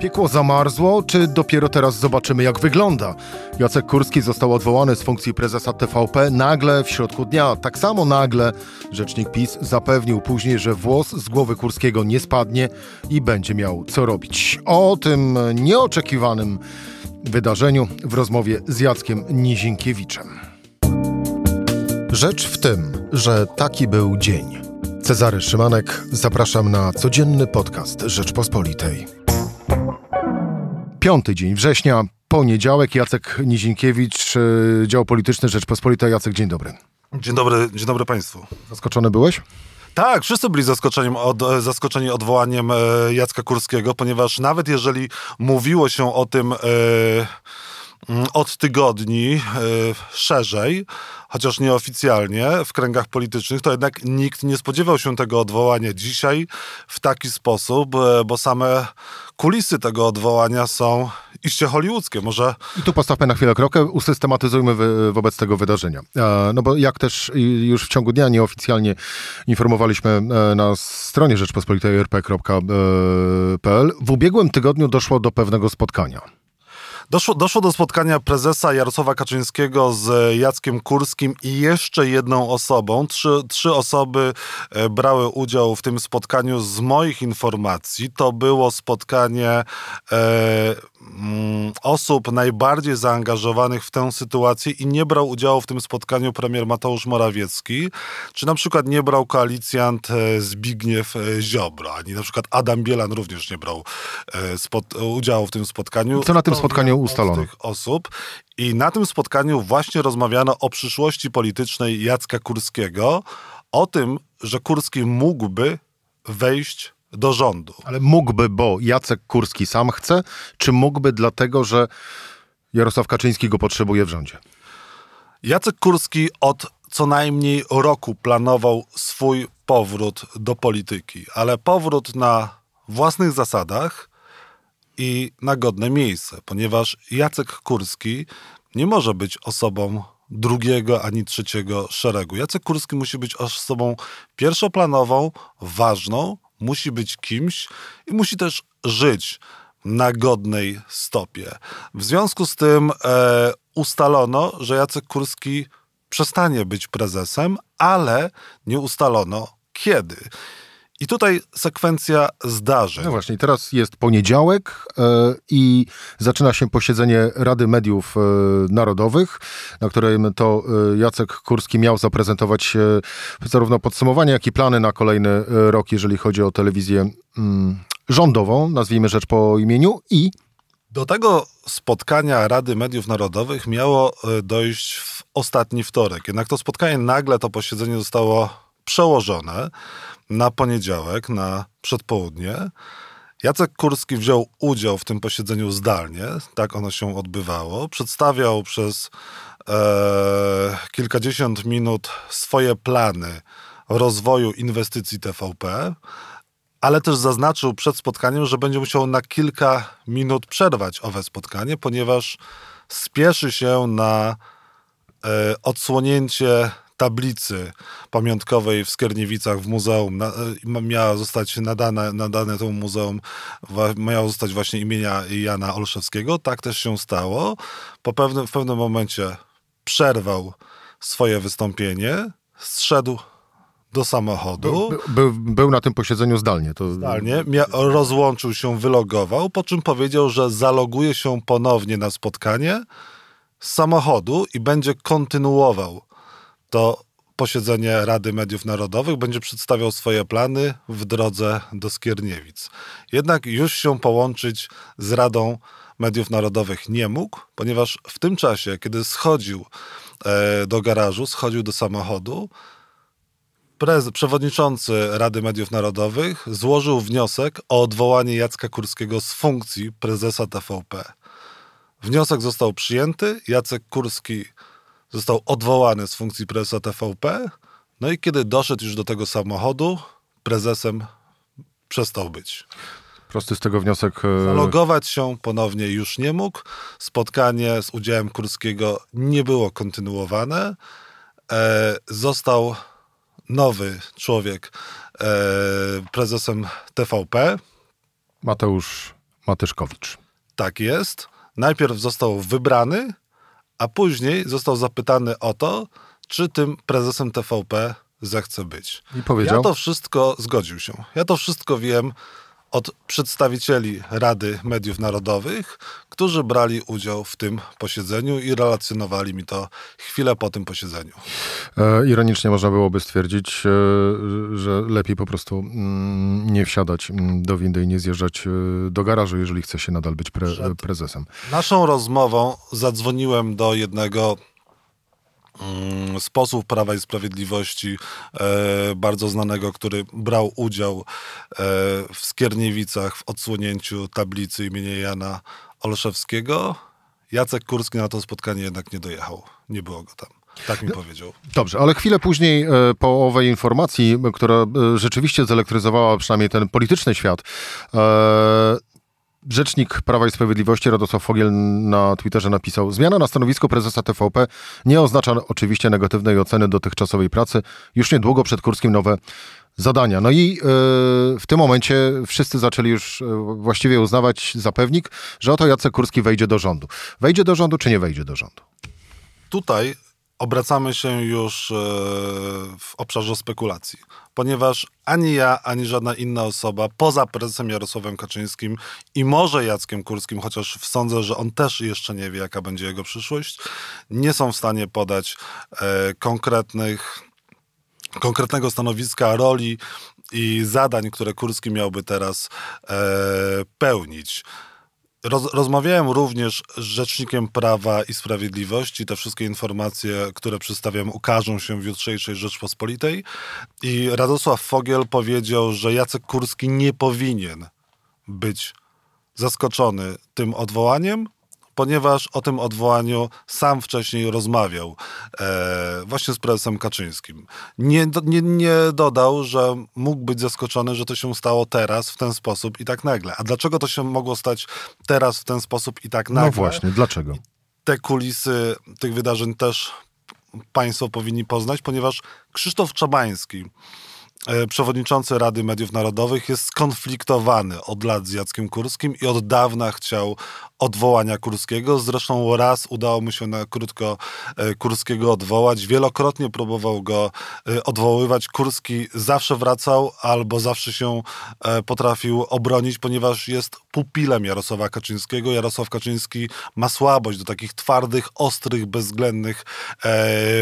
Piekło zamarzło, czy dopiero teraz zobaczymy, jak wygląda? Jacek Kurski został odwołany z funkcji prezesa TVP nagle w środku dnia. Tak samo nagle rzecznik PiS zapewnił później, że włos z głowy Kurskiego nie spadnie i będzie miał co robić. O tym nieoczekiwanym wydarzeniu w rozmowie z Jackiem Nizinkiewiczem. Rzecz w tym, że taki był dzień. Cezary Szymanek, zapraszam na codzienny podcast Rzeczpospolitej. Piąty dzień września, poniedziałek, Jacek Nizinkiewicz, y, dział polityczny Rzeczpospolita. Jacek, dzień dobry. Dzień dobry, dzień dobry Państwu. Zaskoczony byłeś? Tak, wszyscy byli zaskoczeniem od, zaskoczeni odwołaniem e, Jacka Kurskiego, ponieważ nawet jeżeli mówiło się o tym e, mm, od tygodni e, szerzej, chociaż nieoficjalnie w kręgach politycznych, to jednak nikt nie spodziewał się tego odwołania dzisiaj w taki sposób, e, bo same kulisy tego odwołania są iście hollywoodzkie. Może... I tu postawmy na chwilę krokę, usystematyzujmy wo- wobec tego wydarzenia. E, No bo jak też już w ciągu dnia nieoficjalnie informowaliśmy e, na stronie rzeczpospolitej rp.pl, w ubiegłym tygodniu doszło do pewnego spotkania. Doszło, doszło do spotkania prezesa Jarosława Kaczyńskiego z Jackiem Kurskim i jeszcze jedną osobą. Trzy, trzy osoby e, brały udział w tym spotkaniu z moich informacji. To było spotkanie e, osób najbardziej zaangażowanych w tę sytuację i nie brał udziału w tym spotkaniu premier Mateusz Morawiecki, czy na przykład nie brał koalicjant e, Zbigniew e, Ziobro, ani na przykład Adam Bielan również nie brał e, spot, udziału w tym spotkaniu. Co na tym spotkaniu ustalono? tych osób. I na tym spotkaniu właśnie rozmawiano o przyszłości politycznej Jacka Kurskiego, o tym, że Kurski mógłby wejść do rządu. Ale mógłby, bo Jacek Kurski sam chce, czy mógłby dlatego, że Jarosław Kaczyński go potrzebuje w rządzie? Jacek Kurski od co najmniej roku planował swój powrót do polityki, ale powrót na własnych zasadach i na godne miejsce, ponieważ Jacek Kurski nie może być osobą drugiego ani trzeciego szeregu. Jacek Kurski musi być osobą pierwszoplanową, ważną, musi być kimś i musi też żyć na godnej stopie. W związku z tym e, ustalono, że Jacek Kurski przestanie być prezesem, ale nie ustalono kiedy. I tutaj sekwencja zdarzeń. No właśnie, teraz jest poniedziałek e, i zaczyna się posiedzenie Rady Mediów e, Narodowych, na którym to e, Jacek Kurski miał zaprezentować zarówno podsumowanie, jak i plany na kolejny rok, jeżeli chodzi o telewizję mm, rządową, nazwijmy rzecz po imieniu, i Do tego spotkania Rady Mediów Narodowych miało dojść w ostatni wtorek. Jednak to spotkanie nagle, to posiedzenie zostało przełożone na poniedziałek, na przedpołudnie. Jacek Kurski wziął udział w tym posiedzeniu zdalnie, tak ono się odbywało. Przedstawiał przez e, kilkadziesiąt minut swoje plany rozwoju inwestycji TVP, ale też zaznaczył przed spotkaniem, że będzie musiał na kilka minut przerwać owe spotkanie, ponieważ spieszy się na e, odsłonięcie tablicy pamiątkowej w Skierniewicach w muzeum. Na, e, miała zostać nadane, nadane temu muzeum, wa, miało zostać właśnie imienia Jana Olszewskiego. Tak też się stało. Po pewnym, w pewnym momencie przerwał swoje wystąpienie, zszedł do samochodu. by, był, był na tym posiedzeniu zdalnie. To, Zdalnie, rozłączył się, wylogował, po czym powiedział, że zaloguje się ponownie na spotkanie z samochodu i będzie kontynuował to posiedzenie Rady Mediów Narodowych, będzie przedstawiał swoje plany w drodze do Skierniewic. Jednak już się połączyć z Radą Mediów Narodowych nie mógł, ponieważ w tym czasie, kiedy schodził e, do garażu, schodził do samochodu, przewodniczący Rady Mediów Narodowych złożył wniosek o odwołanie Jacka Kurskiego z funkcji prezesa TVP. Wniosek został przyjęty, Jacek Kurski został odwołany z funkcji prezesa TVP, no i kiedy doszedł już do tego samochodu, prezesem przestał być. Prosty z tego wniosek. e, Logować się ponownie już nie mógł. Spotkanie z udziałem Kurskiego nie było kontynuowane. E, został nowy człowiek e, prezesem TVP. Mateusz Matyszkowicz. Tak jest. Najpierw został wybrany, a później został zapytany o to, czy tym prezesem TVP zechce być. I powiedział? Ja to wszystko zgodził się. Ja to wszystko wiem od przedstawicieli Rady Mediów Narodowych, którzy brali udział w tym posiedzeniu i relacjonowali mi to chwilę po tym posiedzeniu. E, ironicznie można byłoby stwierdzić, e, że lepiej po prostu mm, nie wsiadać mm, do windy i nie zjeżdżać e, do garażu, jeżeli chce się nadal być pre, prezesem. Naszą rozmową zadzwoniłem do jednego Mm, sposób Prawa i Sprawiedliwości, e, bardzo znanego, który brał udział e, w Skierniewicach w odsłonięciu tablicy imienia Jana Olszewskiego. Jacek Kurski na to spotkanie jednak nie dojechał. Nie było go tam. Tak mi powiedział. Dobrze, ale chwilę później e, po owej informacji, która rzeczywiście zelektryzowała przynajmniej ten polityczny świat, Rzecznik Prawa i Sprawiedliwości Radosław Fogiel na Twitterze napisał: Zmiana na stanowisku prezesa TVP nie oznacza oczywiście negatywnej oceny dotychczasowej pracy. Już niedługo przed Kurskim nowe zadania. No i yy, w tym momencie wszyscy zaczęli już yy, właściwie uznawać za pewnik, że oto Jacek Kurski wejdzie do rządu. Wejdzie do rządu, czy nie wejdzie do rządu? Tutaj obracamy się już e, w obszarze spekulacji, ponieważ ani ja, ani żadna inna osoba poza prezesem Jarosławem Kaczyńskim i może Jackiem Kurskim, chociaż sądzę, że on też jeszcze nie wie, jaka będzie jego przyszłość, nie są w stanie podać e, konkretnych konkretnego stanowiska, roli i zadań, które Kurski miałby teraz e, pełnić. Roz, rozmawiałem również z Rzecznikiem Prawa i Sprawiedliwości. Te wszystkie informacje, które przedstawiam, ukażą się w jutrzejszej Rzeczpospolitej. I Radosław Fogiel powiedział, że Jacek Kurski nie powinien być zaskoczony tym odwołaniem, ponieważ o tym odwołaniu sam wcześniej rozmawiał e, właśnie z prezesem Kaczyńskim. Nie, nie, nie dodał, że mógł być zaskoczony, że to się stało teraz w ten sposób i tak nagle. A dlaczego to się mogło stać teraz w ten sposób i tak no nagle? No właśnie, dlaczego? Te kulisy tych wydarzeń też Państwo powinni poznać, ponieważ Krzysztof Czabański, E, przewodniczący Rady Mediów Narodowych jest skonfliktowany od lat z Jackiem Kurskim i od dawna chciał odwołania Kurskiego. Zresztą raz udało mu się na krótko e, Kurskiego odwołać. Wielokrotnie próbował go e, odwoływać. Kurski zawsze wracał albo zawsze się potrafił obronić, ponieważ jest pupilem Jarosława Kaczyńskiego. Jarosław Kaczyński ma słabość do takich twardych, ostrych, bezwzględnych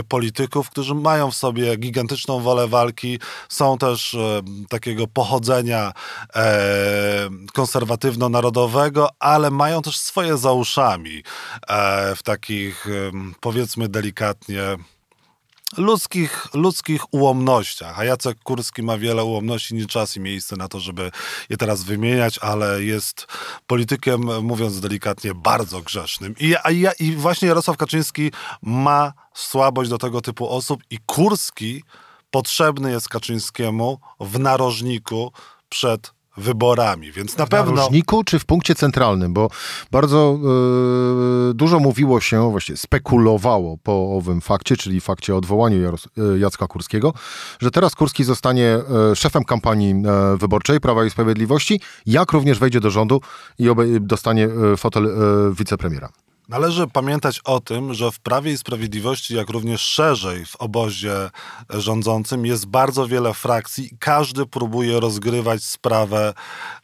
polityków, którzy mają w sobie gigantyczną wolę walki, są też e, takiego pochodzenia e, konserwatywno-narodowego, ale mają też swoje za uszami e, w takich, powiedzmy delikatnie, ludzkich, ludzkich ułomnościach. A Jacek Kurski ma wiele ułomności, nie czas i miejsce na to, żeby je teraz wymieniać, ale jest politykiem, mówiąc delikatnie, bardzo grzesznym. I, ja, i właśnie Jarosław Kaczyński ma słabość do tego typu osób i Kurski potrzebny jest Kaczyńskiemu w narożniku przed wyborami, więc na w pewno... W narożniku czy w punkcie centralnym, bo bardzo yy, dużo mówiło się, właśnie spekulowało po owym fakcie, czyli fakcie odwołaniu Jaros e, Jacka Kurskiego, że teraz Kurski zostanie yy, szefem kampanii yy, wyborczej Prawa i Sprawiedliwości, jak również wejdzie do rządu i dostanie fotel wicepremiera. Należy pamiętać o tym, że w Prawie i Sprawiedliwości, jak również szerzej w obozie rządzącym, jest bardzo wiele frakcji i każdy próbuje rozgrywać sprawę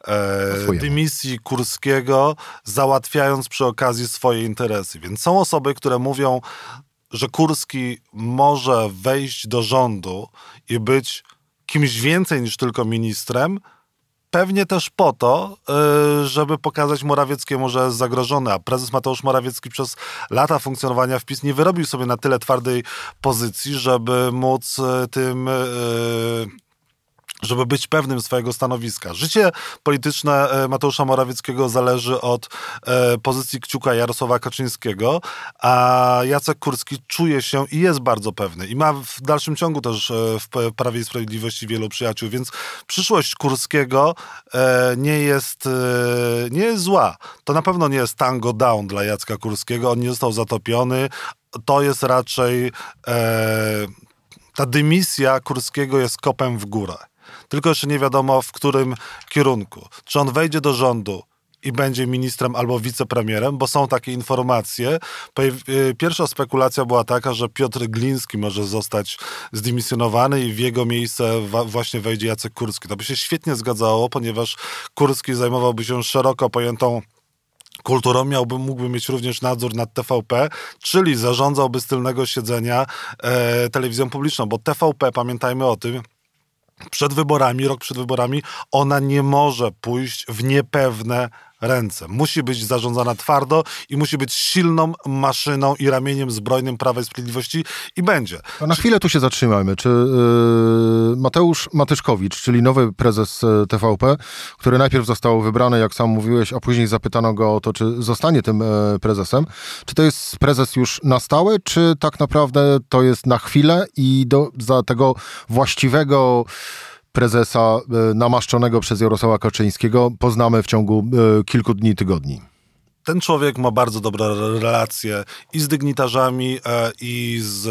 e, dymisji Kurskiego, załatwiając przy okazji swoje interesy. Więc są osoby, które mówią, że Kurski może wejść do rządu i być kimś więcej niż tylko ministrem, Pewnie też po to, y, żeby pokazać Morawieckiemu, że jest zagrożony, a prezes Mateusz Morawiecki przez lata funkcjonowania w PiS nie wyrobił sobie na tyle twardej pozycji, żeby móc y, tym y, żeby być pewnym swojego stanowiska. Życie polityczne e, Mateusza Morawieckiego zależy od e, pozycji kciuka Jarosława Kaczyńskiego, a Jacek Kurski czuje się i jest bardzo pewny i ma w dalszym ciągu też e, w Prawie i Sprawiedliwości wielu przyjaciół, więc przyszłość Kurskiego nie jest, nie jest zła. To na pewno nie jest tango down dla Jacka Kurskiego, on nie został zatopiony, to jest raczej ta dymisja Kurskiego jest kopem w górę tylko jeszcze nie wiadomo w którym kierunku. Czy on wejdzie do rządu i będzie ministrem albo wicepremierem, bo są takie informacje. Y, pierwsza spekulacja była taka, że Piotr Gliński może zostać zdymisjonowany i w jego miejsce właśnie wejdzie Jacek Kurski. To by się świetnie zgadzało, ponieważ Kurski zajmowałby się szeroko pojętą kulturą miałby, mógłby mieć również nadzór nad TVP, czyli zarządzałby z tylnego siedzenia e, telewizją publiczną, bo TVP, pamiętajmy o tym, przed wyborami, rok przed wyborami, ona nie może pójść w niepewne ręce. Musi być zarządzana twardo i musi być silną maszyną i ramieniem zbrojnym Prawa i Sprawiedliwości i będzie. A na chwilę tu się zatrzymajmy. Czy yy, Mateusz Matyszkowicz, czyli nowy prezes yy, TVP, który najpierw został wybrany, jak sam mówiłeś, a później zapytano go o to, czy zostanie tym yy, prezesem, czy to jest prezes już na stałe, czy tak naprawdę to jest na chwilę i do, za tego właściwego prezesa e, namaszczonego przez Jarosława Kaczyńskiego poznamy w ciągu e, kilku dni, tygodni ten człowiek ma bardzo dobre relacje i z dygnitarzami, e, i z,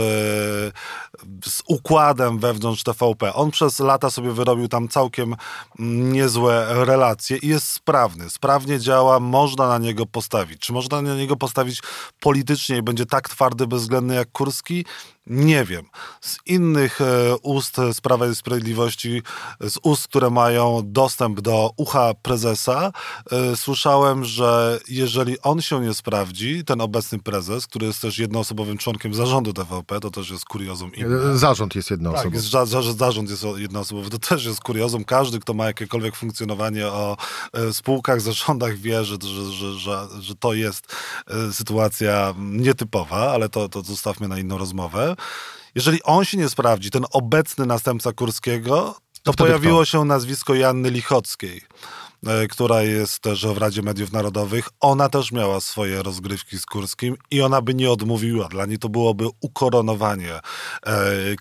z układem wewnątrz TVP. On przez lata sobie wyrobił tam całkiem mm, niezłe relacje i jest sprawny. Sprawnie działa, można na niego postawić. Czy można na niego postawić politycznie i będzie tak twardy, bezwzględny jak Kurski? Nie wiem. Z innych e, ust z Prawa i Sprawiedliwości, z ust, które mają dostęp do ucha prezesa, e, słyszałem, że jeżeli on się nie sprawdzi, ten obecny prezes, który jest też jednoosobowym członkiem zarządu TVP, to też jest kuriozum inne. E, zarząd jest jednoosobowy. Tak, jest, za, za, zarząd jest jednoosobowy, to też jest kuriozum. Każdy, kto ma jakiekolwiek funkcjonowanie o spółkach, zarządach wie, że, że, że, że to jest sytuacja nietypowa, ale to, to zostawmy na inną rozmowę. Jeżeli on się nie sprawdzi, ten obecny następca Kurskiego, to, to pojawiło kto? się nazwisko Janny Lichockiej. E, która jest też w Radzie Mediów Narodowych, ona też miała swoje rozgrywki z Kurskim i ona by nie odmówiła. Dla niej to byłoby ukoronowanie e,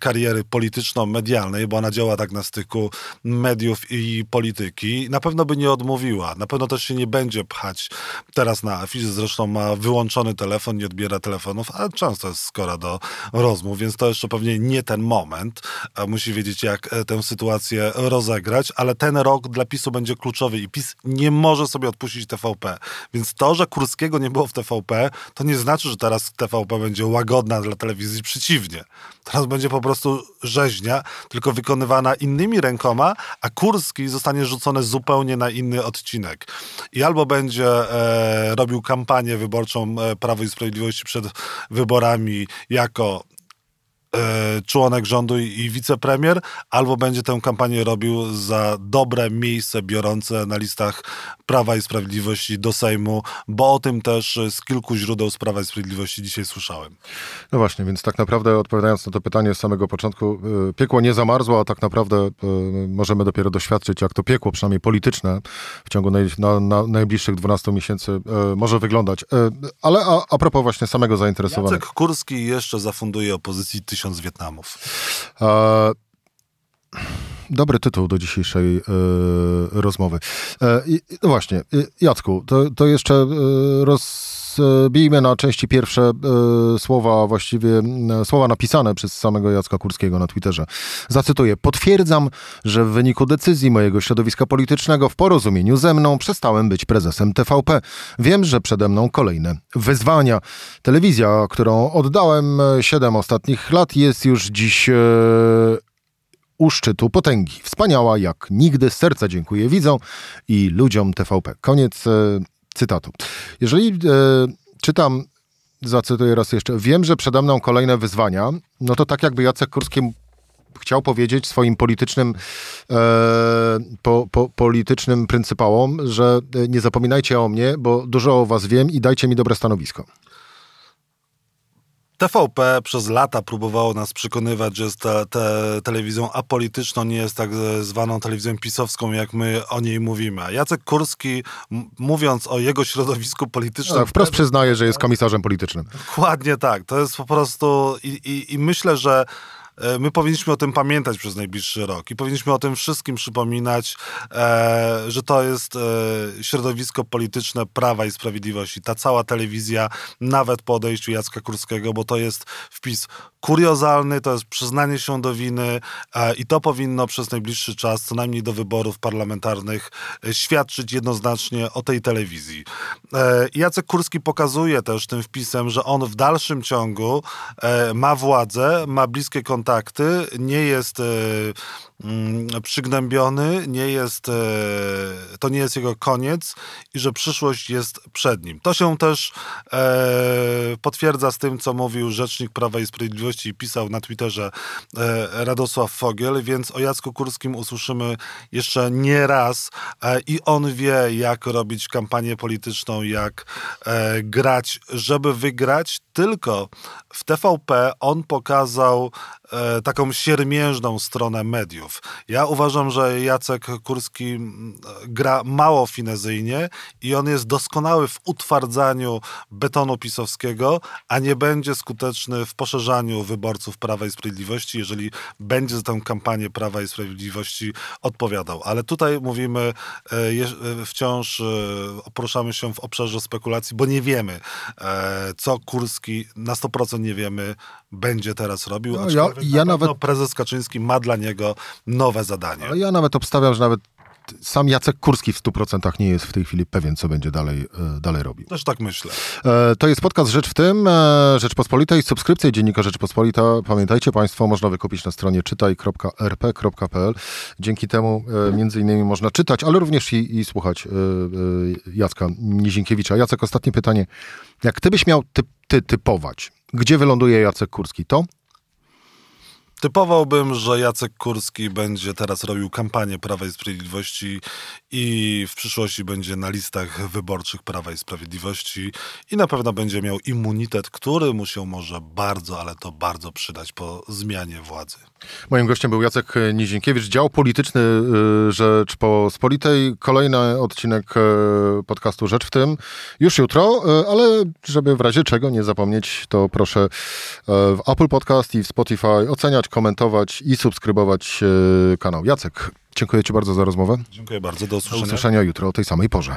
kariery polityczno-medialnej, bo ona działa tak na styku mediów i polityki. Na pewno by nie odmówiła. Na pewno też się nie będzie pchać teraz na afisz. Zresztą ma wyłączony telefon, nie odbiera telefonów, ale często jest skora do rozmów, więc to jeszcze pewnie nie ten moment. Musi wiedzieć, jak e, tę sytuację rozegrać, ale ten rok dla PiSu będzie kluczowy i PiS nie może sobie odpuścić TVP. Więc to, że Kurskiego nie było w TVP, to nie znaczy, że teraz TVP będzie łagodna dla telewizji. Przeciwnie. Teraz będzie po prostu rzeźnia, tylko wykonywana innymi rękoma, a Kurski zostanie rzucony zupełnie na inny odcinek. I albo będzie e, robił kampanię wyborczą e, Prawo i Sprawiedliwości przed wyborami jako członek rządu i wicepremier, albo będzie tę kampanię robił za dobre miejsce biorące na listach Prawa i Sprawiedliwości do Sejmu, bo o tym też z kilku źródeł z Prawa i Sprawiedliwości dzisiaj słyszałem. No właśnie, więc tak naprawdę odpowiadając na to pytanie z samego początku, e, piekło nie zamarzło, a tak naprawdę e, możemy dopiero doświadczyć, jak to piekło, przynajmniej polityczne, w ciągu naj, na, na najbliższych 12 miesięcy może wyglądać. Ale a, a propos właśnie samego zainteresowania. Jacek Kurski jeszcze zafunduje opozycji tysiąc Wietnamów. E, dobry tytuł do dzisiejszej e, rozmowy. E, no właśnie, e, Jacku, to, to jeszcze e, rozbijmy na części pierwsze e, słowa, właściwie słowa napisane przez samego Jacka Kurskiego na Twitterze. Zacytuję. Potwierdzam, że w wyniku decyzji mojego środowiska politycznego w porozumieniu ze mną przestałem być prezesem TVP. Wiem, że przede mną kolejne wyzwania. Telewizja, którą oddałem 7 ostatnich lat, jest już dziś u szczytu potęgi. Wspaniała jak nigdy. Serca dziękuję widzom i ludziom TVP. Koniec e, cytatu. Jeżeli e, czytam, zacytuję raz jeszcze, wiem, że przede mną kolejne wyzwania, no to tak jakby Jacek Kurski chciał powiedzieć swoim politycznym, e, po, po, politycznym pryncypałom, że e, nie zapominajcie o mnie, bo dużo o was wiem i dajcie mi dobre stanowisko. TVP przez lata próbowało nas przekonywać, że jest ta, ta telewizją apolityczną, nie jest tak zwaną telewizją pisowską, jak my o niej mówimy. A Jacek Kurski, mówiąc o jego środowisku politycznym... Tak, wprost przyznaje, że jest komisarzem politycznym. Dokładnie tak. To jest po prostu... I, i, i myślę, że my powinniśmy o tym pamiętać przez najbliższy rok i powinniśmy o tym wszystkim przypominać, e, że to jest e, środowisko polityczne Prawa i Sprawiedliwości. Ta cała telewizja, nawet po odejściu Jacka Kurskiego, bo to jest wpis kuriozalny, to jest przyznanie się do winy e, i to powinno przez najbliższy czas, co najmniej do wyborów parlamentarnych, e, świadczyć jednoznacznie o tej telewizji. E, Jacek Kurski pokazuje też tym wpisem, że on w dalszym ciągu ma władzę, ma bliskie kontakty, nie jest Mm, przygnębiony, nie jest, e, to nie jest jego koniec i że przyszłość jest przed nim. To się też e, potwierdza z tym, co mówił rzecznik Prawa i Sprawiedliwości i pisał na Twitterze e, Radosław Fogiel, więc o Jacku Kurskim usłyszymy jeszcze nie raz i on wie, jak robić kampanię polityczną, jak grać, żeby wygrać, tylko w TVP on pokazał taką siermiężną stronę mediów. Ja uważam, że Jacek Kurski mm, gra mało finezyjnie i on jest doskonały w utwardzaniu betonu pisowskiego, a nie będzie skuteczny w poszerzaniu wyborców Prawa i Sprawiedliwości, jeżeli będzie za tę kampanię Prawa i Sprawiedliwości odpowiadał. Ale tutaj mówimy e, e, wciąż, e, poruszamy się w obszarze spekulacji, bo nie wiemy, co Kurski na 100% nie wiemy, będzie teraz robił. No, ja, ja nawet prezes Kaczyński ma dla niego nowe zadanie. Ale ja nawet obstawiam, że nawet sam Jacek Kurski w 100% nie jest w tej chwili pewien, co będzie dalej, e, dalej robił. Też tak myślę. E, to jest podcast Rzecz w tym, e, Rzeczpospolitej. Subskrypcję Dziennika Rzeczpospolita, pamiętajcie Państwo, można wykupić na stronie czytaj.rp.pl. Dzięki temu między innymi można czytać, ale również i, i słuchać Jacka Nizinkiewicza. Jacek, ostatnie pytanie. Jak ty byś miał ty, ty typować, gdzie wyląduje Jacek Kurski, to Typowałbym, że Jacek Kurski będzie teraz robił kampanię Prawa i Sprawiedliwości i w przyszłości będzie na listach wyborczych Prawa i Sprawiedliwości i na pewno będzie miał immunitet, który mu się może bardzo, ale to bardzo przydać po zmianie władzy. Moim gościem był Jacek Nizinkiewicz, dział polityczny y, Rzeczpospolitej. Kolejny odcinek y, podcastu Rzecz w tym już jutro, y, ale żeby w razie czego nie zapomnieć, to proszę w Apple Podcast i w Spotify oceniać, komentować i subskrybować kanał. Jacek, dziękuję Ci bardzo za rozmowę. Dziękuję bardzo, do usłyszenia. Do usłyszenia jutro o tej samej porze.